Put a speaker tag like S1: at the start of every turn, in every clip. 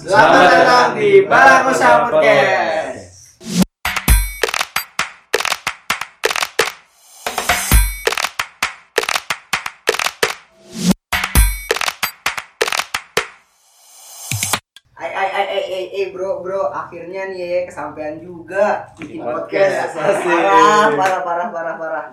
S1: Selamat datang di Balakosa Podcast.
S2: Ay ay ay ay ay ay, bro bro. Akhirnya nih ya kesampaian juga bikin
S1: Podcast,
S2: parah parah parah parah parah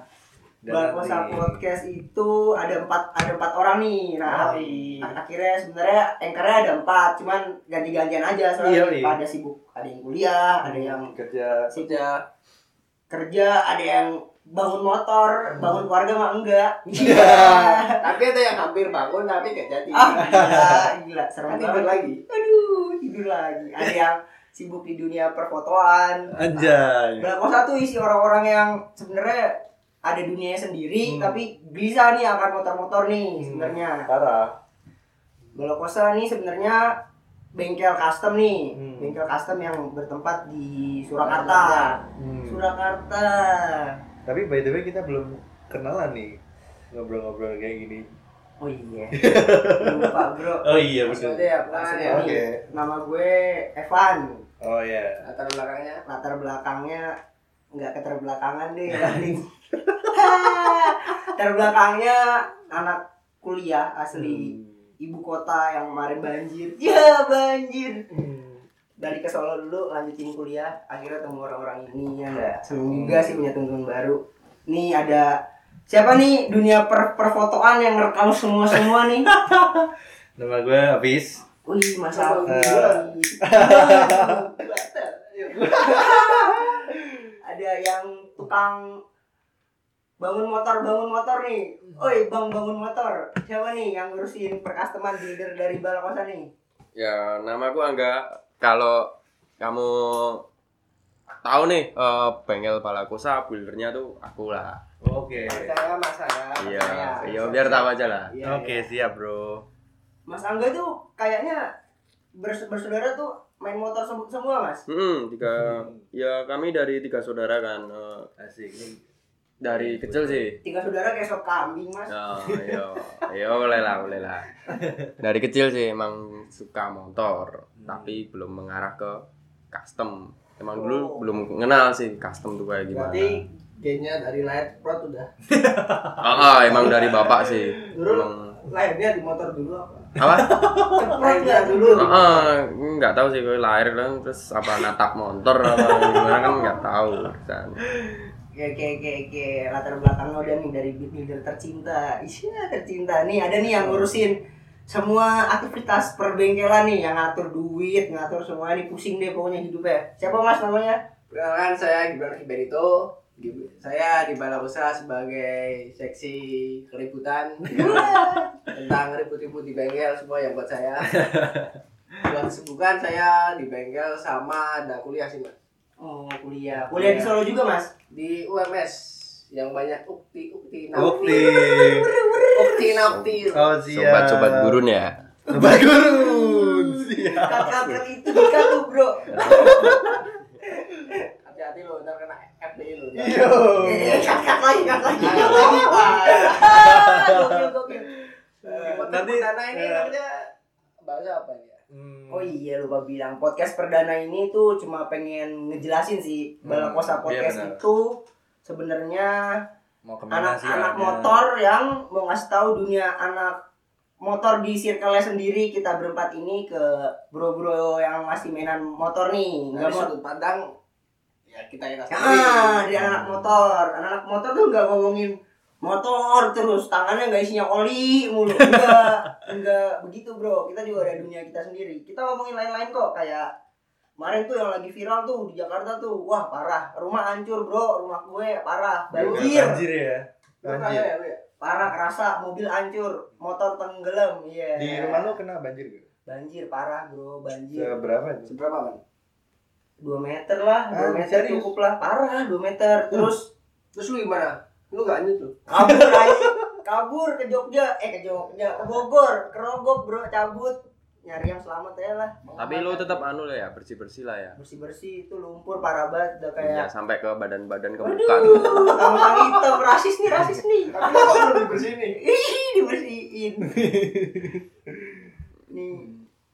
S1: Nanti-
S2: podcast itu ada empat ada empat orang nih nah
S1: Yoi.
S2: akhirnya sebenarnya anchornya ada empat cuman ganti-gantian aja soalnya
S1: Yoi.
S2: pada sibuk ada yang kuliah ada yang
S1: kerja
S2: sibuk kerja ada yang bangun motor bangun keluarga mah enggak
S3: Tapi ada yang hampir bangun tapi gak jadi.
S2: ah gila gila serem
S3: Kan tidur
S2: banget
S3: lagi.
S2: aduh tidur lagi ada yang sibuk di dunia perfotoan
S1: Anjay.
S2: Balakosa tuh isi orang-orang yang sebenarnya ada dunianya sendiri
S1: Hmm.
S2: tapi bisa nih akan motor-motor nih sebenarnya
S1: Parah.
S2: Nih sebenarnya bengkel custom nih
S1: Hmm.
S2: bengkel custom yang bertempat di Surakarta
S1: Hmm.
S2: Surakarta
S1: Tapi by the way kita belum kenalan nih ngobrol-ngobrol kayak gini.
S2: oh iya lupa bro
S1: Oh iya
S3: Langsung aja ya,
S1: Oke.
S2: nih, nama gue Evan
S1: Oh iya.
S3: Latar belakangnya.
S2: latar belakangnya nggak keterbelakangan deh latar belakangnya anak kuliah asli ibu kota yang kemarin banjir. Ya banjir.
S1: Hmm.
S2: dari ke Solo dulu lanjutin kuliah akhirnya temu orang-orang ini ya enggak seneng juga sih punya teman baru. Nih ada siapa nih dunia per perfotoan yang ngerekam semua semua nih?
S1: Nama gue Apis.
S2: wih mas
S3: Nama
S2: Alfi ada yang tukang bangun motor bangun motor nih oi bang bangun motor siapa nih yang ngurusin percustoman builder dari Balakosa nih
S4: Ya, namaku Angga. Kalau kamu tahu nih eh, bengkel Balakosa buildernya tuh aku lah.
S1: Oke.
S3: Saya Mas Aga.
S4: Iya, iya biar tahu aja lah.
S2: Iya,
S1: Oke,
S2: iya.
S1: siap, Bro.
S2: Mas Angga tuh kayaknya bers- bersaudara tuh main motor sem- semua mas
S4: Hmm, tiga ya kami dari tiga saudara kan. Eh,
S1: Asik. Ini
S4: dari kecil sih.
S2: tiga saudara kayak sop kambing mas
S4: Ya, iya, iya boleh lah, boleh lah. Dari kecil sih emang suka motor, tapi belum mengarah ke custom. Emang dulu
S2: Oh.
S4: belum kenal sih custom tuh kayak gimana.
S3: Berarti gennya dari lahir prot udah.
S4: Ah, ah, emang dari bapak sih.
S3: Dulu
S4: Emang
S3: lahirnya di motor dulu apa?
S4: apa?
S2: nggak dulu
S4: Ah, nggak tahu sih gue lahir kan terus apa natap motor apa gimana kan nggak tahu kan.
S2: Oke oke oke oke. Latar belakang lo nih dari builder tercinta. Iya tercinta nih. Ada nih yang ngurusin semua aktivitas perbengkelan nih yang ngatur duit ngatur semua nih. Pusing deh pokoknya hidupnya. Siapa mas namanya?
S3: Perkenalkan saya Gibran Kiberito. Gib- Saya di Balakosa sebagai seksi keributan. Tentang ribut-ribut di bengkel semua yang buat saya. Buat kesibukan saya di bengkel sama ada kuliah sih mas.
S2: Oh kuliah. Kuliah di Solo juga mas?
S3: Di UMS yang banyak ukti ukti
S1: Ukti.
S3: ukti nafti
S1: Oh, siap.
S4: Sobat-sobat gurun ya.
S1: Sobat gurun. Siap.
S2: kat-kat itu Dika tuh bro.
S3: Hati-hati lo ntar kena FDI lo.
S1: Yo.
S2: Kat-kat lagi kat lagi. Kat lagi.
S1: Nanti
S3: dana ini namanya bahasa apa ya
S1: hmm,
S2: Oh iya lupa bilang. Podcast perdana ini tuh cuma pengen ngejelasin sih
S1: Hmm,
S2: Balakosa
S1: iya
S2: podcast
S1: benar.
S2: itu sebenarnya
S1: mau ke mana sih
S2: anak-anak motor yang mau ngasih tahu dunia anak motor di circle sendiri. Kita berempat ini ke bro-bro yang masih mainan motor nih. Nggak mau
S3: sudut pandang ya kita kita
S2: ah dari anak motor. Anak motor tuh nggak ngomongin motor terus tangannya nggak isinya oli mulu. Enggak enggak begitu bro. Kita juga ada dunia kita sendiri. Kita ngomongin lain-lain kok kayak kemarin tuh yang lagi viral tuh di Jakarta tuh. Wah parah. Rumah hancur bro. Rumah gue parah. Banjir.
S1: Banjir ya. Banjir.
S3: ya
S2: parah kerasa. Mobil hancur. Motor tenggelam. Iya.
S1: Di rumah lu kena banjir gak?
S2: banjir parah bro. Banjir.
S1: Seberapa nih?
S3: seberapa man
S2: dua meter lah. Dua
S1: Ah,
S2: meter
S1: serius?
S2: cukup lah. Parah dua meter. Terus?
S3: Terus lu gimana lu gak nyut tuh?
S2: Kabur aja kabur ke Jogja. Eh ke Jogja. Ke Bogor. Ke Rogok bro. Cabut. Nyari yang selamat ya lah.
S4: Tapi lu tetap anu lah ya, bersih-bersih lah ya.
S2: bersih bersih itu lumpur parah banget. Udah
S4: Iya,
S2: kayak
S4: sampai ke badan-badan ke muka.
S2: Aduh, tentang hitam. Rasis nih rasis nih.
S3: Tapi kok belum dibersihin nih?
S2: Ih, dibersihin. Nih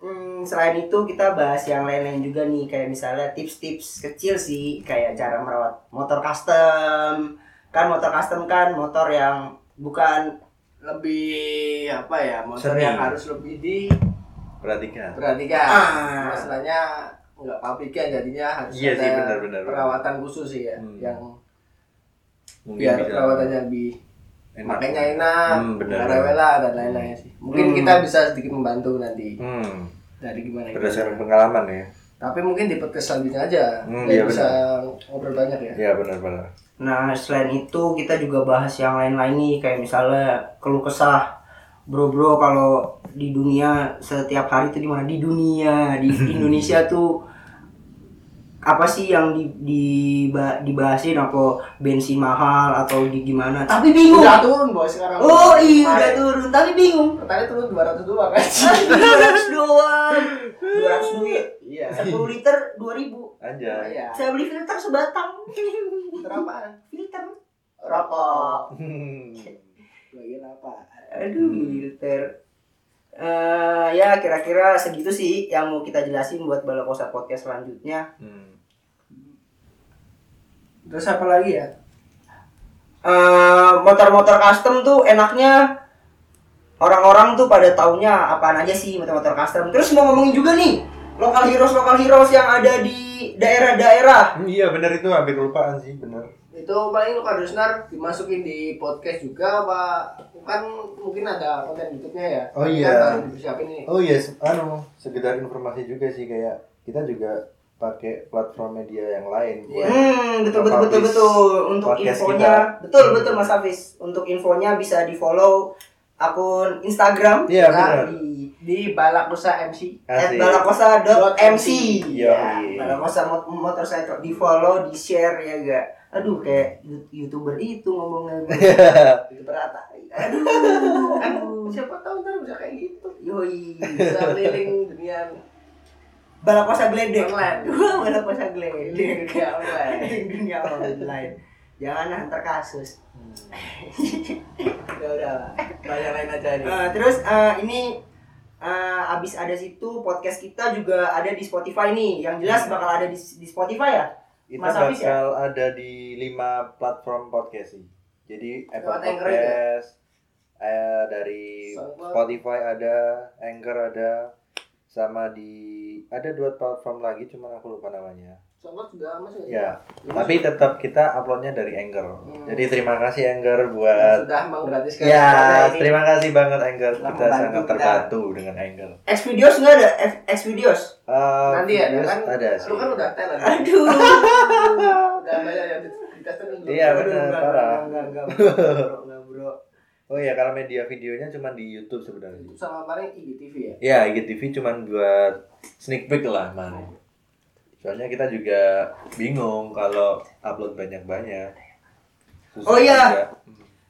S2: hmm, selain itu kita bahas yang lain-lain juga nih. Kayak misalnya tips-tips kecil sih. Kayak cara merawat motor custom kan motor custom kan motor yang bukan
S3: lebih apa ya motor
S1: Seni.
S3: yang harus lebih
S1: Perhatikan.
S3: diperhatikan
S2: Ah.
S3: masalahnya nggak pabrikan jadinya harus
S1: Iya
S3: ada
S1: sih, benar, benar, benar.
S3: perawatan khusus sih ya
S1: Hmm.
S3: yang
S1: Mungkin
S3: biar
S1: bisa
S3: perawatannya lebih
S1: enak.
S3: makanya enak
S1: Hmm, benar,
S3: nggak
S1: benar.
S3: rewel lah dan lain-lain sih mungkin
S2: Hmm.
S3: kita bisa sedikit membantu nanti
S1: Hmm,
S3: dari gimana gimana.
S1: berdasarkan pengalaman ya.
S3: tapi mungkin di podcast selanjutnya aja
S1: Hmm, iya,
S3: bisa ngobrol banyak ya
S1: Iya benar-benar.
S2: Nah, selain itu kita juga bahas yang lain-lain nih kayak misalnya keluh kesah. Bro-bro kalau di dunia setiap hari itu di mana? Di dunia di Indonesia tuh apa sih yang di, di dibahasin? Apa bensin mahal atau di gimana? Tapi bingung.
S3: Udah turun bos sekarang.
S2: oh iya udah turun. Tapi bingung.
S3: Pertanyaan turun 200 doang kan
S2: 200 doang 200 duit.
S3: Iya.
S2: 10 liter 2000
S1: Aja.
S3: iya.
S2: Saya beli filter sebatang.
S3: Berapaan?
S2: Filter. Rokok.
S1: Hmm.
S3: bagian apa?
S2: Aduh, filter. Eh ya kira-kira segitu sih yang mau kita jelasin buat Balakosa podcast selanjutnya.
S1: Hmm.
S3: terus apa lagi ya?
S2: Eh motor-motor custom tuh enaknya orang-orang tuh pada taunya apaan aja sih motor-motor custom. Terus mau ngomongin juga nih lokal heroes lokal heroes yang ada di daerah-daerah.
S1: Hmm, Iya benar itu hampir kelupaan sih benar.
S3: itu paling lu harus nar dimasukin di podcast juga apa kan mungkin ada konten YouTube-nya ya
S1: Oh,
S3: Kan
S1: iya.
S3: baru dipersiapin nih
S1: Oh iya, anu sekedar informasi juga sih kayak kita juga pakai platform media yang lain buat.
S2: Hmm, betul betul betul betul. Untuk infonya,
S1: kita.
S2: betul betul Mas Hafiz. Untuk infonya bisa di follow akun Instagram.
S1: Iya,
S2: ya,
S1: benar.
S2: di
S3: di Balakosa MC
S2: at
S1: Asik.
S2: balakosa.mc
S1: Yoi.
S2: ya, balakosa mot- motorcycle. Di follow di share ya gak aduh kayak youtuber itu ngomongnya.
S3: Itu berata
S2: aduh.
S3: Kan siapa tahu ntar bisa kayak gitu.
S2: Yoi.
S3: Bisa keliling dunia.
S2: Balakosa
S3: Online.
S2: Wah, balakosa
S3: dunia online.
S2: Dunia online jangan hantar kasus
S3: udah udah lah banyak lain aja nih
S2: Eh, terus eh, ini eh, abis ada situ podcast kita juga ada di Spotify nih yang jelas bakal ada di, di Spotify ya
S1: Kita
S2: Mas ya?
S1: bakal ada di lima platform podcast sih. Jadi Apple
S3: Lewat Anchor ya?
S1: Podcast, eh, dari
S3: SoundCloud.
S1: Spotify ada, Anchor ada, sama di ada dua platform lagi, cuman aku lupa namanya.
S3: SoundCloud juga masuk
S1: Ya, tapi tetap kita uploadnya dari Anchor.
S3: Hmm.
S1: Jadi terima kasih Anchor buat
S3: sudah menggratiskan
S1: Ya, terima kasih banget Anchor.
S3: Telah
S1: Kita sangat
S3: kita.
S1: terbantu dengan Anchor.
S2: X videos nggak ada X, videos
S1: Eh,
S3: nanti ya kan
S1: ada sih.
S3: lu kan udah talent
S2: aduh
S3: udah banyak yang dulu
S1: Iya, benar,
S2: enggak,
S1: parah.
S2: enggak, enggak, enggak, bro, enggak, bro.
S1: Oh ya, kalau media videonya cuma di YouTube sebenarnya.
S3: sama paling IGTV ya
S1: Ya, IGTV cuma buat sneak peek lah, man. Soalnya kita juga bingung kalau upload banyak-banyak. Susah
S2: Oh iya.
S1: juga.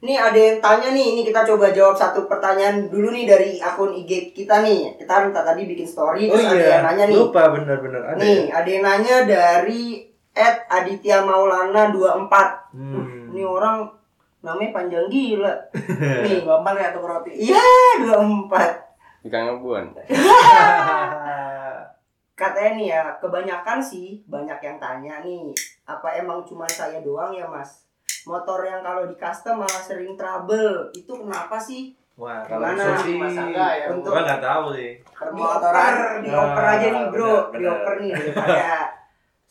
S2: Nih ada yang tanya nih, ini kita coba jawab satu pertanyaan dulu nih dari akun IG kita nih. Kita kan tadi bikin story,
S1: Oh
S2: terus ada
S1: iya,
S2: yang nanya nih.
S1: lupa bener-bener ada.
S2: Nih,
S1: ya?
S2: ada yang nanya dari Ed Aditya Maulana 24.
S1: Hmm.
S2: Ini orang namanya panjang gila. nih,
S3: gampang ya tuh roti
S2: iya 24.
S4: Ikan ngebuan.
S2: Katanya nih ya, kebanyakan sih banyak yang tanya nih, apa emang cuma saya doang ya mas? Motor yang kalau di custom malah sering trouble, itu kenapa sih?
S1: Wah, kalau
S2: Gimana?
S1: sih,
S3: Mas Angga ya,
S2: Untuk-
S1: gua nggak tahu sih.
S2: Dioper, dioper aja nih bro, dioper nih daripada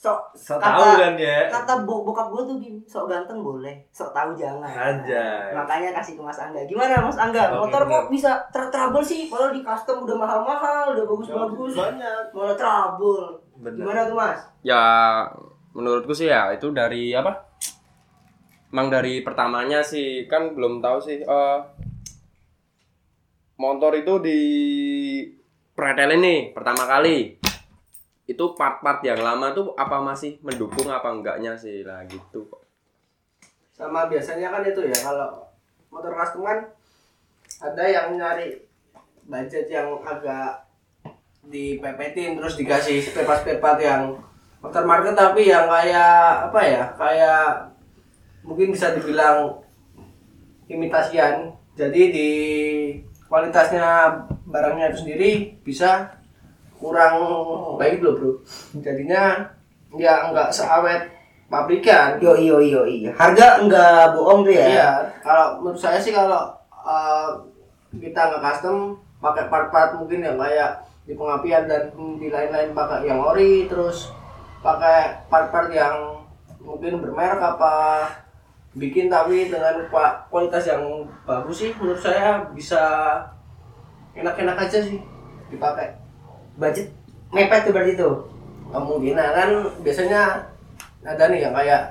S2: sok
S1: So
S2: Kata-
S1: tahu kan ya?
S2: kata bo bokap gue tuh gini, sok ganteng boleh, sok tahu jangan.
S1: Anjay.
S2: Makanya kasih ke Mas Angga. Gimana Mas Angga?
S1: Oke,
S2: Motor kok bisa ter trouble sih? Padahal di custom udah mahal-mahal, udah bagus-bagus,
S3: banyak
S2: malah trouble.
S1: Bener.
S2: Gimana tuh Mas?
S4: Ya menurutku sih ya itu dari apa? Emang dari pertamanya sih kan belum tahu sih eh motor itu di pretelin nih pertama kali. Itu part-part yang lama tuh apa masih mendukung apa enggaknya sih lah gitu.
S3: sama biasanya kan itu ya kalau motor custom kan ada yang nyari budget yang agak dipepetin terus dikasih spare part yang motor market tapi yang kayak apa ya kayak mungkin bisa dibilang imitasian jadi di kualitasnya barangnya itu sendiri bisa kurang baik loh bro jadinya ya nggak seawet pabrikan
S2: Yo iyo iyo iya. Harga enggak bohong tuh ya.
S3: Iya, kalau menurut saya sih kalau uh, kita nggak custom pakai part-part mungkin yang kayak di pengapian dan di lain-lain pakai yang ori terus pakai part-part yang mungkin bermerek apa bikin tapi dengan kualitas yang bagus sih menurut saya bisa enak-enak aja sih dipakai
S2: Budget mepet tuh berarti tuh.
S3: kemungkinan kan biasanya ada nih yang kayak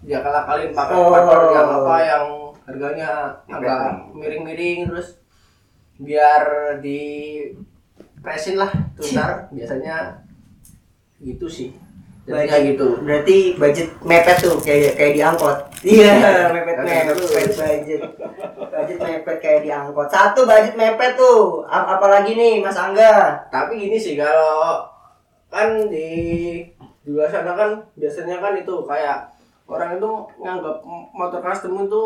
S3: dia kalah kalin pakai
S2: Oh.
S3: part-part yang apa yang harganya agak miring-miring terus biar di presin lah tuh ntar biasanya gitu sih jadinya
S2: Budget.
S3: gitu
S2: Berarti budget mepet tuh kayak kayak di angkot. Iya, mepet
S3: Kayak
S2: mepet
S3: gitu.
S2: budget. Budget mepet kayak di angkot. Satu budget mepet tuh. Ap- apalagi nih Mas Angga?
S3: tapi gini sih kalau kan di di luar sana kan biasanya kan itu kayak orang itu nganggap motor custom itu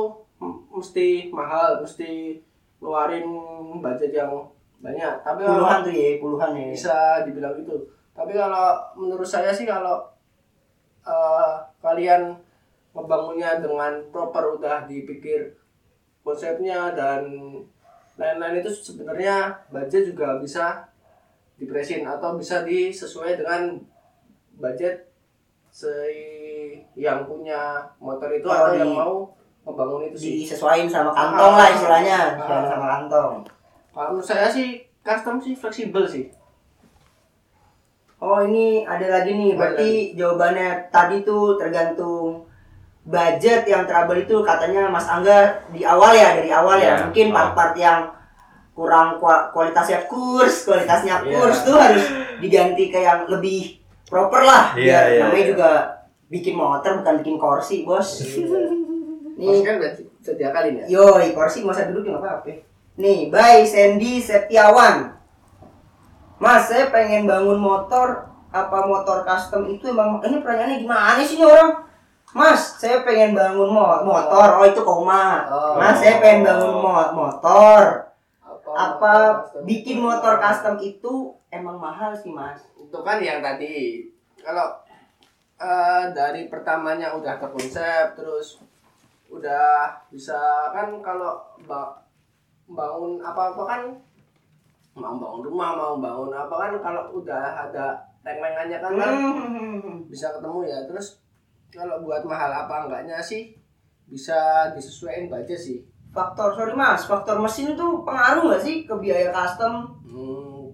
S3: mesti mahal mesti ngeluarin budget yang banyak tapi
S2: Puluhan tuh ya, puluhan ya.
S3: bisa dibilang gitu tapi kalau menurut saya sih kalau eh, kalian ngebangunnya dengan proper udah dipikir konsepnya dan lain-lain itu sebenarnya budget juga bisa dipresin atau bisa disesuai dengan budget si yang punya motor itu
S2: Oh,
S3: atau
S2: di-
S3: yang mau membangun itu sih
S2: Disesuaiin sama kantong lah istilahnya,
S3: Ah.
S2: Sama kantong.
S3: kalau menurut saya sih custom sih fleksibel sih
S2: Oh ini ada lagi nih, berarti jawabannya tadi tuh tergantung budget yang trouble itu katanya Mas Angga di awal ya dari awal ya,
S4: Iya.
S2: mungkin
S4: Oh.
S2: part-part yang kurang kua- kualitasnya kurs, kualitasnya
S1: Iya.
S2: kurs tuh harus diganti ke yang lebih proper lah,
S1: Iya,
S2: biar
S1: iya,
S2: namanya
S1: iya.
S2: juga bikin motor bukan bikin kursi bos.
S3: Mas
S2: nih,
S3: kan udah sedia kali ya
S2: yoi kursi masa duduk juga nggak apa-apa. Nih, by Sandy Setiawan. Mas, saya pengen bangun motor apa motor custom itu emang ini pertanyaannya gimana sih ini orang? Mas, saya pengen bangun mo- motor. Oh, itu koma.
S3: Oh.
S2: Mas, saya pengen bangun mo- motor.
S3: apa,
S2: Apa
S3: custom?
S2: bikin motor custom itu emang mahal sih, Mas?
S3: itu kan yang tadi kalau eh, dari pertamanya udah terkonsep terus udah bisa kan kalau ba- bangun apa apa kan mau bangun rumah mau bangun apa kan kalau udah ada teng-tengannya kan, kan
S2: Hmm.
S3: bisa ketemu ya terus kalau buat mahal apa enggaknya sih bisa disesuaikan budget sih
S2: Faktor, sorry Mas, faktor mesin tuh pengaruh nggak sih ke biaya custom?
S3: Hmm,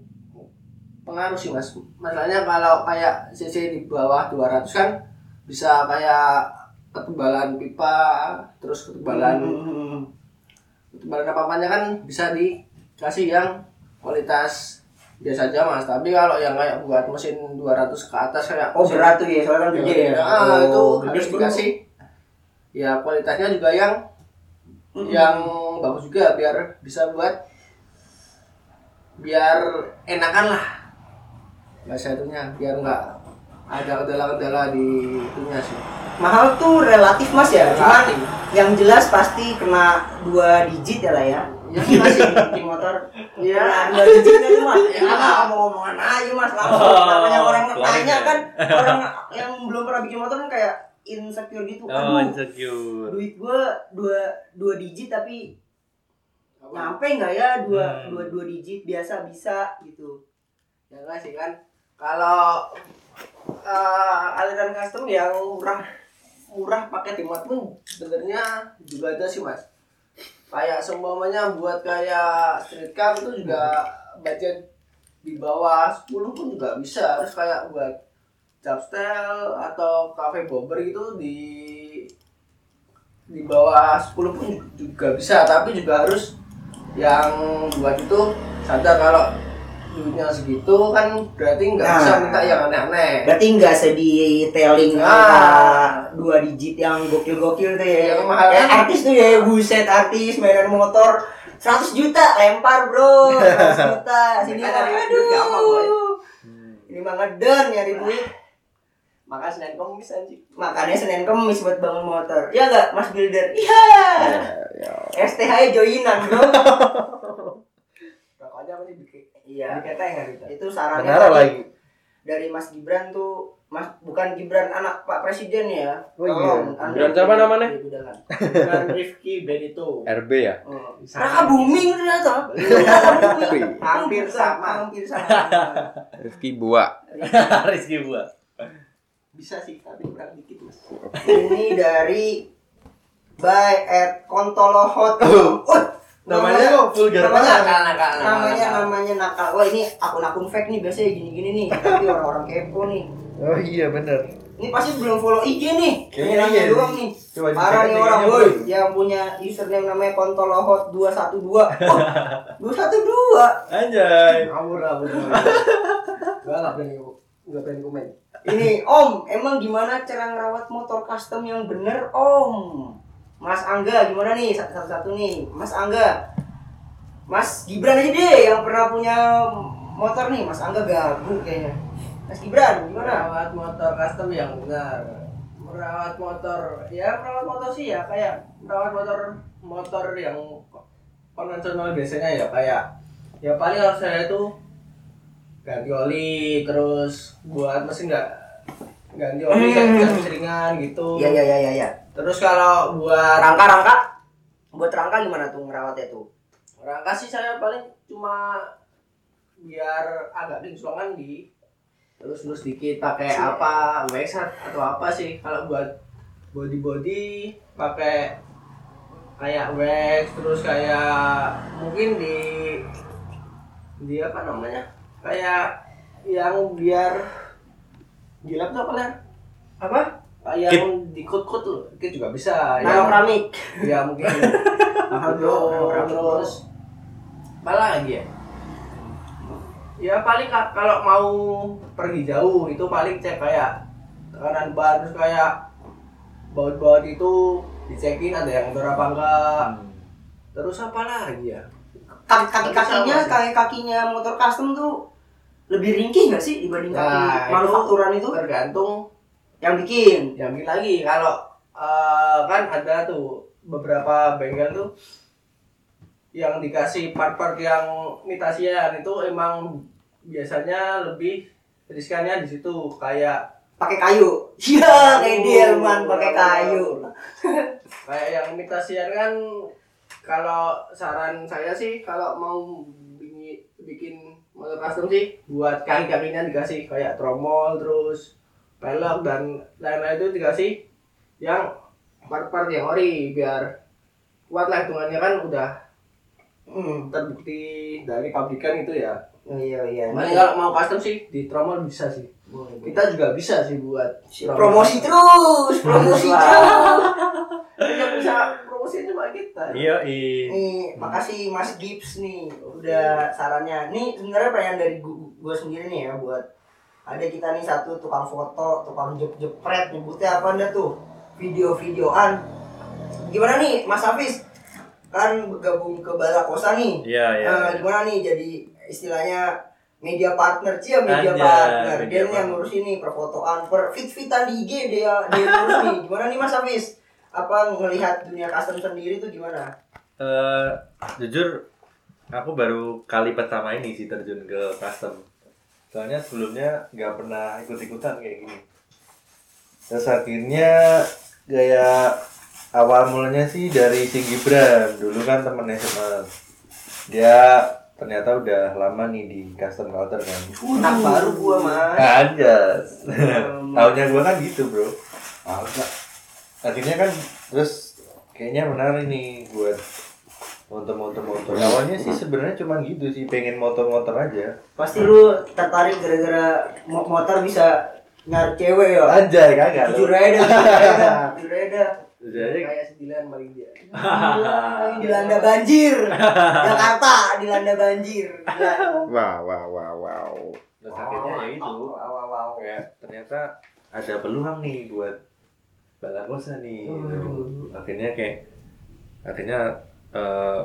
S3: pengaruh sih mas masalahnya kalau kayak cc di bawah 200 kan bisa kayak ketebalan pipa terus ketebalan
S2: Hmm.
S3: ketebalan apa apanya kan bisa dikasih yang kualitas biasa aja mas tapi kalau yang kayak buat mesin 200 ke atas kayak
S2: Oh, berat tuh ya, soalnya kan gede ya.
S3: Ah,
S2: Oh,
S3: itu harus
S2: bro.
S3: dikasih ya kualitasnya juga yang
S2: Mm-mm.
S3: yang bagus juga biar bisa buat biar enakan lah bahasa itunya biar nggak ada kendala-kendala di itunya sih
S2: Mahal tuh relatif Mas ya, cuman
S3: Relatif.
S2: yang jelas pasti kena dua digit ya lah ya.
S3: Ya, masih.
S2: bikin motor.
S3: Iya.
S2: Dua digitnya tuh Mas.
S3: Ya.
S2: Ya, ngomong-ngomongan aja Mas langsung.
S1: Oh,
S2: Namanya orang nanya
S1: ya.
S2: kan orang yang belum pernah bikin motor kan kayak insecure gitu.
S1: Oh,
S2: Aduh,
S1: insecure.
S2: duit gua dua dua digit tapi nyampe nggak ya dua
S1: Hmm.
S2: dua dua digit biasa bisa gitu.
S3: ya enggak sih kan kalau eh, aliran custom yang murah murah pakai timot pun sebenarnya juga ada sih mas kayak seumpamanya buat kayak street car itu juga budget di bawah 10 pun juga bisa. Terus kayak buat Japstel atau cafe bobber gitu di di bawah 10 pun juga bisa. Tapi juga harus yang buat itu sadar kalau duitnya segitu kan berarti nggak
S2: Nah.
S3: bisa minta yang aneh-aneh.
S2: Berarti nggak sedetailing
S3: Ah.
S2: angka dua digit yang gokil-gokil tuh ya.
S3: Yang mahal kan?
S2: artis tuh ya, buset artis mainan motor 100 juta lempar bro. 100 juta. Sini aduh. Ini mah ngeden nyari duit.
S3: Maka Senin Kamis anjing.
S2: Makanya Senin Kemis buat bangun motor. Ya nggak Mas Builder iya.
S4: Ya, ya.
S2: STH joinan bro
S3: rokoknya apa sih bikin
S2: Iya.
S3: Diketeng kan kita.
S2: Itu sarannya tadi
S1: lagi.
S2: dari Mas Gibran tuh Mas bukan Gibran anak Pak Presiden ya.
S1: Oh iya.
S2: Tolong, Anda
S4: Gibran siapa namanya?
S3: Bukan Rifki Benito.
S4: RB ya
S2: Oh. Raka Buming ternyata.
S3: Hampir sama.
S2: Hampir sama.
S4: Rifki Bua
S1: Rizky buat.
S3: Bisa sih, tapi kurang dikit mas.
S2: Ini dari by at Kontolohot.
S1: Oh. Namanya kok vulgar
S2: namanya-
S1: banget.
S3: nakal,
S2: namanya namanya nakal. Wah ini akun-akun fake nih biasanya gini-gini nih. Tapi orang-orang kepo nih.
S1: Oh iya bener.
S2: Ini pasti belum follow IG nih.
S1: Kayaknya iya
S2: doang
S1: nih. Coba
S2: Parah nih orang boy yang punya username namanya Kontolohot 212. Oh, 212.
S1: Anjay.
S3: Ngawur lah, bener. Gua nggak berani, nggak berani komen.
S2: Ini Om, emang gimana cara ngerawat motor custom yang bener Om? Mas Angga gimana nih satu-satu nih Mas Angga Mas Gibran aja deh yang pernah punya motor nih Mas Angga gabung kayaknya Mas Gibran gimana?
S3: Merawat motor custom yang benar. Merawat motor, ya merawat motor sih ya kayak merawat motor motor yang konvensional biasanya ya kayak ya paling harus saya itu ganti oli terus buat mesin nggak ganti oli
S2: Hmm.
S3: seringan gitu.
S2: Iya iya iya iya ya.
S3: Terus kalau buat
S2: Rangka-rangka? Buat rangka gimana tuh ngerawatnya tuh?
S3: rangka sih saya paling cuma biar agak kinclongan di terus terus dikit pakai apa? Wax atau apa sih? Kalau buat body body pakai kayak wax terus kayak mungkin di di apa namanya? Kayak yang biar gilap tuh apa Len? Kayak yang dikut-kut tuh itu juga bisa
S2: Nano keramik
S3: ya mungkin.
S2: Bro.
S3: terus. Apa lagi ya? Ya paling ka- kalau mau pergi jauh itu paling cek kayak tekanan ban terus kayak baut-baut itu dicekin ada yang kotor apa enggak. Terus apa lagi ya?
S2: Kaki kaki kakinya kaki motor custom tuh lebih ringkih nggak sih dibanding kaki
S3: Nah, itu-
S2: manufakturan itu?
S3: tergantung
S2: yang bikin?
S3: yang bikin lagi kalau eh, kan ada tuh beberapa bengkel tuh yang dikasih part-part yang imitasian itu emang biasanya lebih riskannya di situ kayak
S2: pakai kayu. Iya, kayak Delman pakai kayu.
S3: kayak yang imitasian kan kalau saran saya sih kalau mau bikin, bikin motor custom sih buat kaki-kakinya dikasih kayak tromol terus pelek dan lain-lain itu dikasih yang part-part yang ori biar kuat lah hitungannya kan udah
S2: Hmm.
S3: terbukti dari pabrikan itu ya
S2: Oh, iya iya.
S3: Paling kalau mau custom sih di tromol bisa sih
S2: Boleh, boleh.
S3: kita juga bisa sih buat tromol.
S2: promosi terus, promosi terus.
S3: yang bisa promosi cuma kita
S1: Iya, iya.
S2: Nih, makasih Mas Gibbs nih udah sarannya. Nih sebenarnya pertanyaan dari gue sendiri nih ya buat ada kita nih satu tukang foto, tukang jep jepret nyebutnya apa anda tuh video-videoan. Gimana nih Mas Hafiz? Kan gabung ke Balakosa nih.
S1: Iya, iya.
S2: Eh, gimana nih jadi istilahnya media partner sih ya media
S1: Anjay,
S2: partner
S1: media
S2: dia nih yang
S1: partner.
S2: ngurus ini perfotoan per fit fitan di IG dia dia ngurus nih gimana nih Mas Hafiz apa ngelihat dunia custom sendiri tuh gimana
S1: Eh, jujur aku baru kali pertama ini sih terjun ke custom soalnya sebelumnya nggak pernah ikut-ikutan kayak gini terus akhirnya gaya awal mulanya sih dari si Gibran dulu kan temen SMA dia ternyata udah lama nih di custom culture kan
S2: anak baru gua mas
S1: Anjas.
S2: Hmm.
S1: Taunya gua kan gitu, Bro. Akhirnya kan terus kayaknya menarik nih buat motor-motor-motor. Awalnya sih sebenarnya cuma gitu sih, pengen motor-motor aja.
S2: pasti lu tertarik gara-gara mo- motor bisa nyari cewek ya
S1: Anjay, kagak.
S2: jujur
S1: lu.
S2: aja dah, jujur aja dah, jujur aja
S3: kayak sembilan paling dia
S2: dilanda banjir Jakarta dilanda banjir.
S4: Wow, wow, wow, wow.
S1: terus akhirnya ya itu.
S2: wow wow wow
S1: Kayak ternyata ada peluang nih buat balakosa nih. Akhirnya kayak akhirnya eh,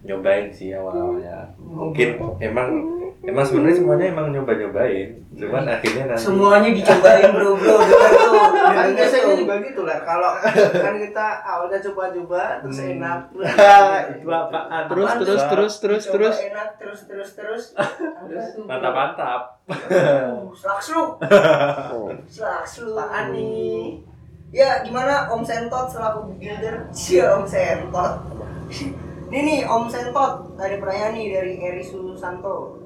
S1: nyobain sih awal-awalnya. Mungkin emang emang sebenarnya semuanya emang nyoba nyobain cuman akhirnya nanti
S2: Semuanya dicobain bro bro. Dengar tuh.
S3: kan biasanya
S2: tuh.
S3: juga gitu lah kalau kan kita awalnya coba-coba terus
S1: Hmm.
S3: enak
S1: itu apaan
S4: Terus terus
S2: tuh?
S4: terus terus
S2: Dicoba
S4: terus.
S2: enak terus terus terus.
S1: Mantap mantap
S2: Uh, Selaks lu.
S4: Oh.
S2: Selaks lu.
S3: apaan nih
S2: Ya gimana Om Sentot selaku builder? Cia Om Sentot. Ini nih Om Sentot dari pertanyaan nih dari Eri Susanto.